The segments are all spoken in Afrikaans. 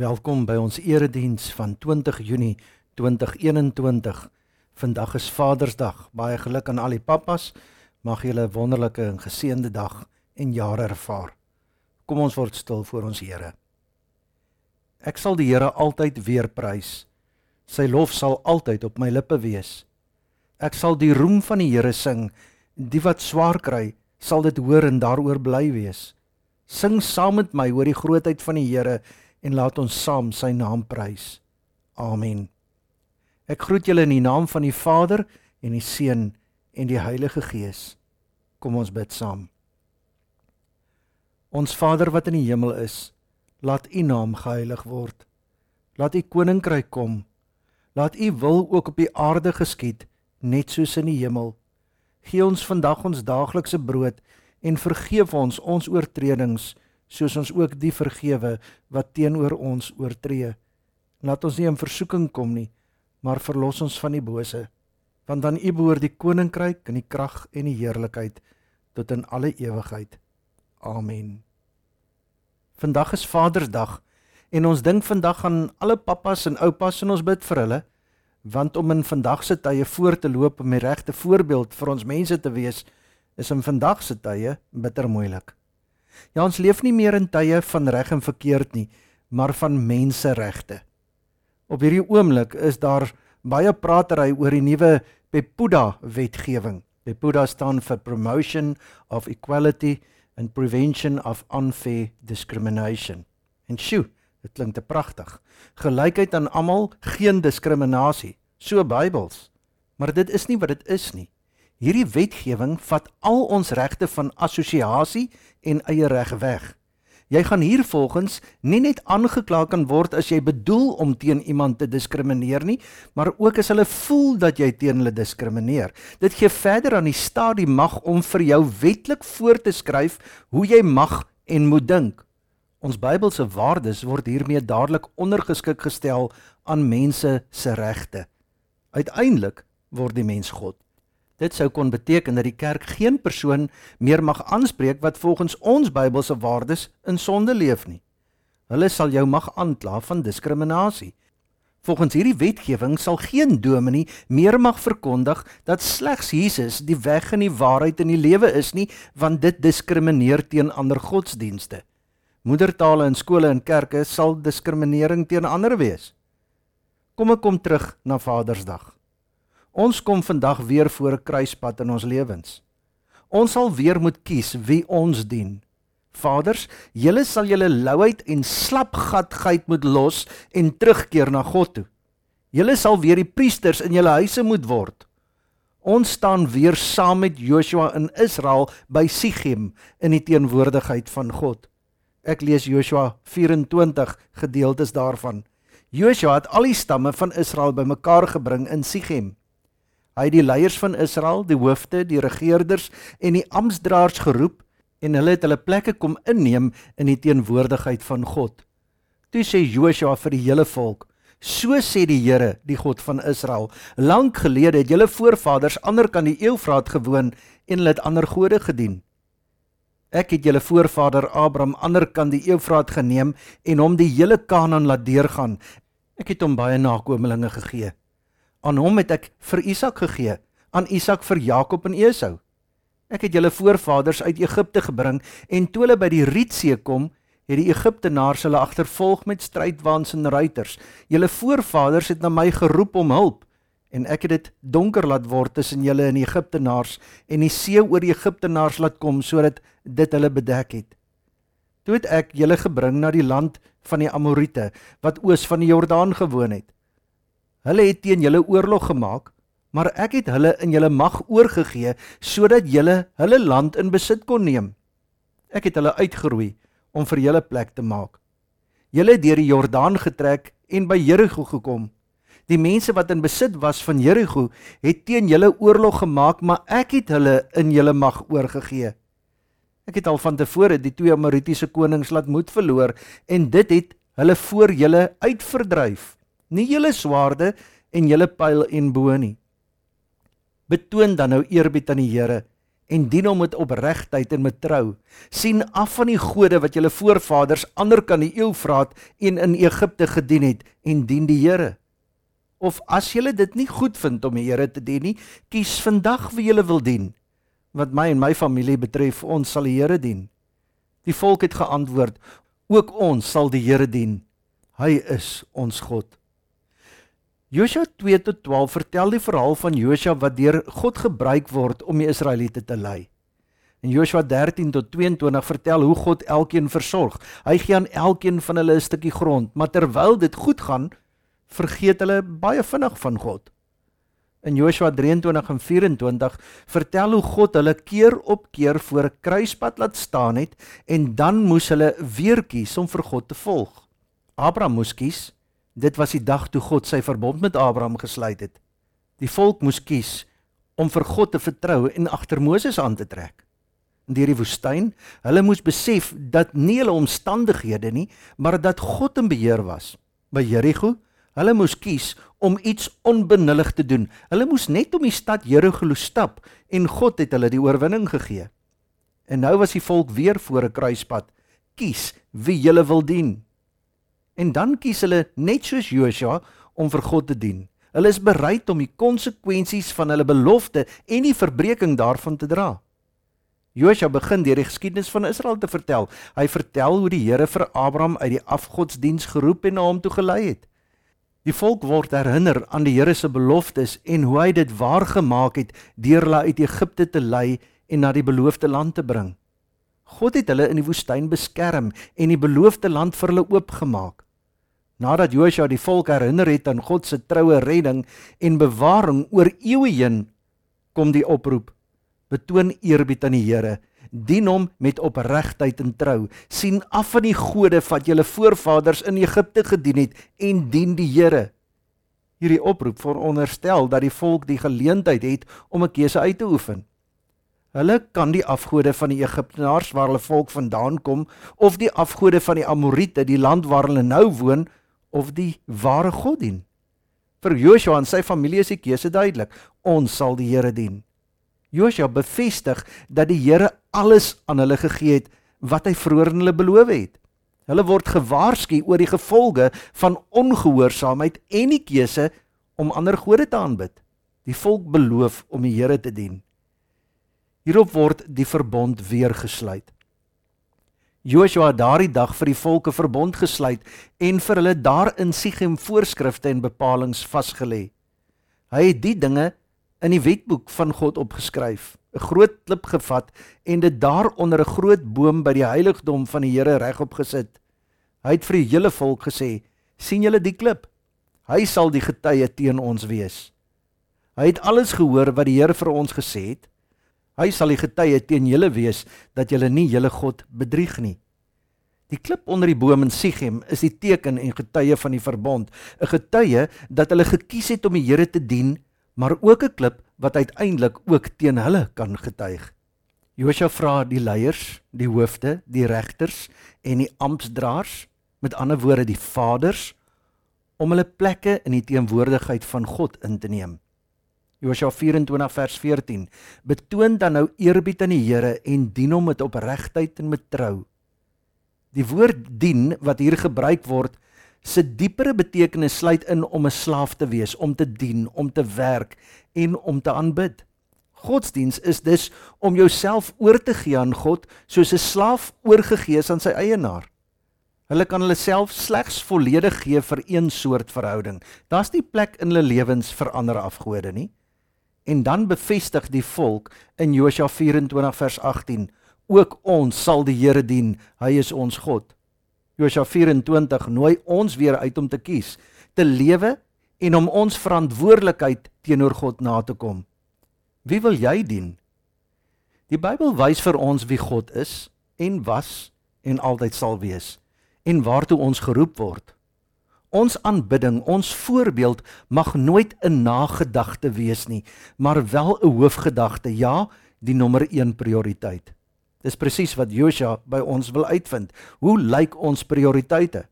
Welkom by ons erediens van 20 Junie 2021. Vandag is Vadersdag. Baie geluk aan al die pappas. Mag julle 'n wonderlike en geseënde dag en jare ervaar. Kom ons word stil voor ons Here. Ek sal die Here altyd weer prys. Sy lof sal altyd op my lippe wees. Ek sal die roem van die Here sing. Die wat swaar kry, sal dit hoor en daaroor bly wees. Sing saam met my oor die grootheid van die Here en laat ons saam sy naam prys. Amen. Ek groet julle in die naam van die Vader en die Seun en die Heilige Gees. Kom ons bid saam. Ons Vader wat in die hemel is, laat U naam geheilig word. Laat U koninkryk kom. Laat U wil ook op die aarde geskied, net soos in die hemel. Gee ons vandag ons daaglikse brood en vergeef ons ons oortredings soos ons ook die vergewe wat teenoor ons oortree. Laat ons nie in versoeking kom nie, maar verlos ons van die bose, want aan U behoort die koninkryk en die krag en die heerlikheid tot in alle ewigheid. Amen. Vandag is Vadersdag en ons dink vandag aan alle pappas en oupas en ons bid vir hulle want om in vandag se tye voor te loop om die regte voorbeeld vir ons mense te wees is in vandag se tye bitter moeilik. Ja, ons leef nie meer in tye van reg en verkeerd nie, maar van menseregte. Op hierdie oomblik is daar baie pratery oor die nuwe Pepuda wetgewing. Pepuda staan vir Promotion of Equality and Prevention of Unfair Discrimination. En sjoe, dit klink te pragtig. Gelykheid aan almal, geen diskriminasie. So Bybels. Maar dit is nie wat dit is nie. Hierdie wetgewing vat al ons regte van assosiasie en eie reg weg. Jy gaan hier volgens nie net aangekla kan word as jy bedoel om teen iemand te diskrimineer nie, maar ook as hulle voel dat jy teen hulle diskrimineer. Dit gee verder aan die staat die mag om vir jou wetlik voor te skryf hoe jy mag en moet dink. Ons Bybelse waardes word hiermee dadelik ondergeskik gestel aan mense se regte. Uiteindelik word die mens God. Dit sou kon beteken dat die kerk geen persoon meer mag aanspreek wat volgens ons Bybelse waardes in sonde leef nie. Hulle sal jou mag aankla van diskriminasie. Volgens hierdie wetgewing sal geen dominee meer mag verkondig dat slegs Jesus die weg en die waarheid in die lewe is nie, want dit diskrimineer teen ander godsdienste. Moedertale in skole en kerke sal diskriminering teen ander wees. Kom ek kom terug na Vadersdag. Ons kom vandag weer voor 'n kruispunt in ons lewens. Ons sal weer moet kies wie ons dien. Vaders, julle sal julle louheid en slapgatheid moet los en terugkeer na God toe. Julle sal weer die priesters in julle huise moet word. Ons staan weer saam met Joshua in Israel by Sichem in die teenwoordigheid van God. Ek lees Joshua 24 gedeeltes daarvan. Joshua het al die stamme van Israel bymekaar gebring in Sichem. Hy het die leiers van Israel, die hoofde, die regerders en die amptdraers geroep en hulle het hulle plekke kom inneem in die teenwoordigheid van God. Toe sê Joshua vir die hele volk: "So sê die Here, die God van Israel: Lank gelede het julle voorvaders ander kan die Eufraat gewoon en hulle het ander gode gedien. Ek het julle voorvader Abraham ander kan die Eufraat geneem en hom die hele Kanaan laat deurgaan. Ek het hom baie nakommelinge gegee." Aan hom het ek vir Isak gegee, aan Isak vir Jakob en Esau. Ek het julle voorvaders uit Egipte gebring en toe hulle by die Rietsee kom, het die Egiptenaars hulle agtervolg met strydwaans en ruiters. Julle voorvaders het na my geroep om hulp en ek het dit donker laat word tussen julle en die Egiptenaars en die see oor die Egiptenaars laat kom sodat dit hulle bedek het. Toe het ek julle gebring na die land van die Amorite wat oos van die Jordaan gewoon het. Hulle het teen julle oorlog gemaak, maar ek het hulle in julle mag oorgegee sodat julle hulle land in besit kon neem. Ek het hulle uitgeroei om vir julle plek te maak. Julle het deur die Jordaan getrek en by Jerigo gekom. Die mense wat in besit was van Jerigo het teen julle oorlog gemaak, maar ek het hulle in julle mag oorgegee. Ek het al van tevore die twee Amoritiese konings laat moed verloor en dit het hulle voor julle uitverdryf nie julle swaarde en julle pyl en bo nie. Betoon dan nou eerbied aan die Here en dien hom met opregtheid en met trou. sien af van die gode wat julle voorvaders ander kan die Eufraat en in Egipte gedien het en dien die Here. Of as julle dit nie goed vind om die Here te dien nie, kies vandag wie julle wil dien. Wat my en my familie betref, ons sal die Here dien. Die volk het geantwoord: Ook ons sal die Here dien. Hy is ons God. Josua 2 tot 12 vertel die verhaal van Josua wat deur God gebruik word om die Israeliete te lei. En Josua 13 tot 22 vertel hoe God elkeen versorg. Hy gee aan elkeen van hulle 'n stukkie grond, maar terwyl dit goed gaan, vergeet hulle baie vinnig van God. In Josua 23 en 24 vertel hoe God hulle keer op keer voor 'n kruispunt laat staan het en dan moes hulle weer kies om vir God te volg. Abraham moes kies Dit was die dag toe God sy verbond met Abraham gesluit het. Die volk moes kies om vir God te vertrou en agter Moses aan te trek. In die woestyn, hulle moes besef dat nie hulle omstandighede nie, maar dat God in beheer was. By Jerigo, hulle moes kies om iets onbenullig te doen. Hulle moes net om die stad Jerigo stap en God het hulle die oorwinning gegee. En nou was die volk weer voor 'n kruispunt. Kies wie jy wil dien. En dan kies hulle net soos Josua om vir God te dien. Hulle is bereid om die konsekwensies van hulle belofte en die verbreeking daarvan te dra. Josua begin deur die geskiedenis van Israel te vertel. Hy vertel hoe die Here vir Abraham uit die afgodsdiens geroep en na hom toe gelei het. Die volk word herinner aan die Here se beloftes en hoe hy dit waargemaak het deur hulle uit Egipte te lei en na die beloofde land te bring. God het hulle in die woestyn beskerm en die beloofde land vir hulle oopgemaak. Nadat Josua die volk herinner het aan God se troue redding en bewaring oor eeue heen, kom die oproep: Betoon eerbied aan die Here, dien hom met opregtheid en trou, sien af van die gode wat julle voorvaders in Egipte gedien het en dien die Here. Hierdie oproep veronderstel dat die volk die geleentheid het om 'n keuse uit te oefen. Hulle kan die afgode van die Egiptenaars waar hulle volk vandaan kom of die afgode van die Amorite, die land waar hulle nou woon, of die ware God dien. Vir Joshua en sy familie is die keuse duidelik. Ons sal die Here dien. Joshua bevestig dat die Here alles aan hulle gegee het wat hy vroeër hulle beloof het. Hulle word gewaarsku oor die gevolge van ongehoorsaamheid en die keuse om ander gode te aanbid. Die volk beloof om die Here te dien. Hierop word die verbond weer gesluit. Joshua het daardie dag vir die volke verbond gesluit en vir hulle daarin Sichem voorskrifte en bepalinge vasgelê. Hy het die dinge in die wetboek van God opgeskryf, 'n groot klip gevat en dit daaronder 'n groot boom by die heiligdom van die Here regop gesit. Hy het vir die hele volk gesê: "sien julle die klip? Hy sal die getuie teen ons wees." Hy het alles gehoor wat die Here vir ons gesê het Hy sal die getuie teen julle wees dat julle nie julle God bedrieg nie. Die klip onder die boom in Sichem is die teken en getuie van die verbond, 'n getuie dat hulle gekies het om die Here te dien, maar ook 'n klip wat uiteindelik ook teen hulle kan getuig. Josua vra die leiers, die hoofde, die regters en die amptdraers, met ander woorde die vaders, om hulle plekke in die teenwoordigheid van God in te neem. Josua 24 vers 14 betoon dan nou eerbied aan die Here en dien hom met opregtheid en met trou. Die woord dien wat hier gebruik word se diepere betekenis sluit in om 'n slaaf te wees, om te dien, om te werk en om te aanbid. Godsdiens is dus om jouself oor te gee aan God soos 'n slaaf oorgegee is aan sy eienaar. Hulle kan hulle self slegs volledig gee vir een soort verhouding. Daar's nie plek in hulle lewens vir ander afgode nie. En dan bevestig die volk in Josua 24 vers 18: Ook ons sal die Here dien, hy is ons God. Josua 24 nooi ons weer uit om te kies, te lewe en om ons verantwoordelikheid teenoor God na te kom. Wie wil jy dien? Die Bybel wys vir ons wie God is en was en altyd sal wees en waartoe ons geroep word. Ons aanbidding, ons voorbeeld mag nooit 'n nagedagte wees nie, maar wel 'n hoofgedagte, ja, die nommer 1 prioriteit. Dis presies wat Josua by ons wil uitvind. Hoe lyk ons prioriteite?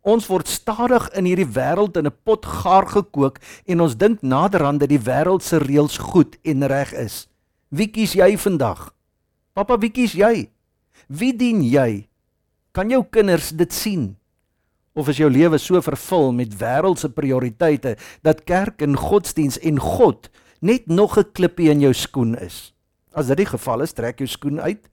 Ons word stadig in hierdie wêreld in 'n pot gaar gekook en ons dink naderhand dat die wêreld se reëls goed en reg is. Wie kies jy vandag? Pappa, wie kies jy? Wie dien jy? Kan jou kinders dit sien? Of is jou lewe so vervul met wêreldse prioriteite dat kerk en godsdiens en God net nog 'n klippie in jou skoen is? As dit die geval is, trek jou skoen uit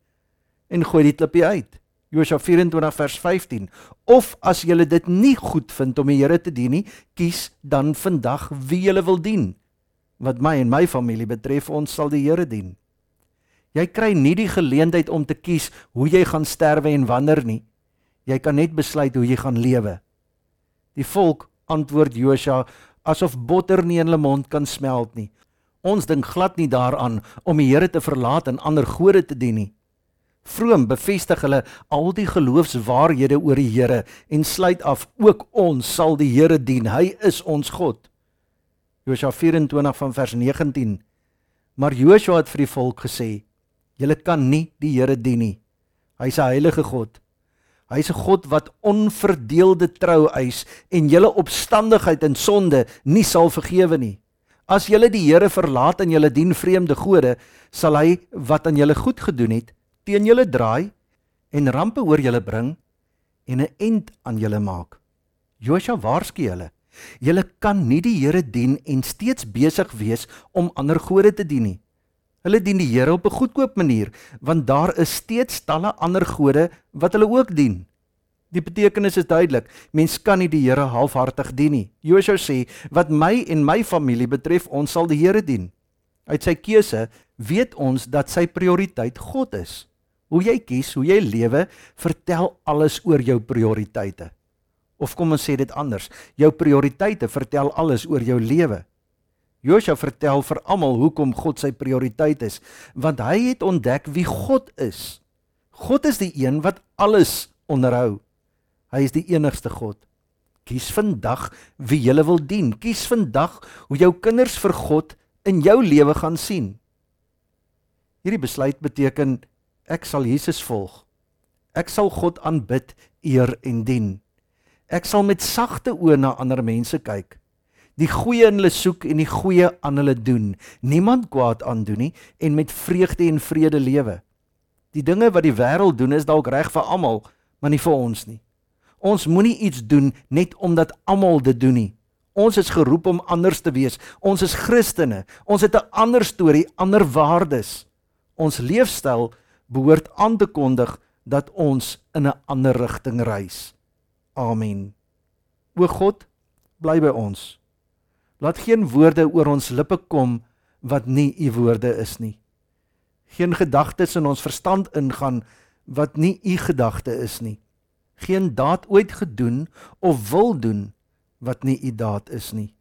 en gooi die klippie uit. Josua 24 vers 15. Of as jy dit nie goed vind om die Here te dien nie, kies dan vandag wie jy wil dien. Wat my en my familie betref, ons sal die Here dien. Jy kry nie die geleentheid om te kies hoe jy gaan sterwe en wanneer nie. Jy kan net besluit hoe jy gaan lewe. Die volk antwoord Josua asof botter nie in hulle mond kan smelt nie. Ons dink glad nie daaraan om die Here te verlaat en ander gode te dien nie. Vroom bevestig hulle al die geloofswaarhede oor die Here en sluit af ook ons sal die Here dien. Hy is ons God. Josua 24 van vers 19. Maar Josua het vir die volk gesê: Julle kan nie die Here dien nie. Hy's 'n heilige God. Hy's 'n God wat onverdeelde trou eis en julle opstandigheid en sonde nie sal vergewe nie. As julle die Here verlaat en julle dien vreemde gode, sal hy wat aan julle goed gedoen het, teen julle draai en rampe oor julle bring en 'n end aan julle maak. Josua waarsku hulle: Julle kan nie die Here dien en steeds besig wees om ander gode te dien nie. Hulle dien die Here op 'n goedkoop manier, want daar is steeds talle ander gode wat hulle ook dien. Die betekenis is duidelik. Mens kan nie die Here halfhartig dien nie. Josua sê: "Wat my en my familie betref, ons sal die Here dien." Uit sy keuse weet ons dat sy prioriteit God is. Hoe jy kies, hoe jy lewe, vertel alles oor jou prioriteite. Of kom ons sê dit anders, jou prioriteite vertel alles oor jou lewe. Josua vertel vir almal hoekom God sy prioriteit is, want hy het ontdek wie God is. God is die een wat alles onderhou. Hy is die enigste God. Kies vandag wie jy wil dien. Kies vandag hoe jou kinders vir God in jou lewe gaan sien. Hierdie besluit beteken Ek sal Jesus volg. Ek sal God aanbid, eer en dien. Ek sal met sagte oë na ander mense kyk. Die goeie in hulle soek en die goeie aan hulle doen. Niemand kwaad aandoen nie en met vreugde en vrede lewe. Die dinge wat die wêreld doen is dalk reg vir almal, maar nie vir ons nie. Ons moenie iets doen net omdat almal dit doen nie. Ons is geroep om anders te wees. Ons is Christene. Ons het 'n ander storie, ander waardes. Ons leefstyl behoort aan te kondig dat ons in 'n ander rigting reis. Amen. O God, bly by ons. Laat geen woorde oor ons lippe kom wat nie u woorde is nie. Geen gedagtes in ons verstand ingaan wat nie u gedagte is nie. Geen daad ooit gedoen of wil doen wat nie u daad is nie.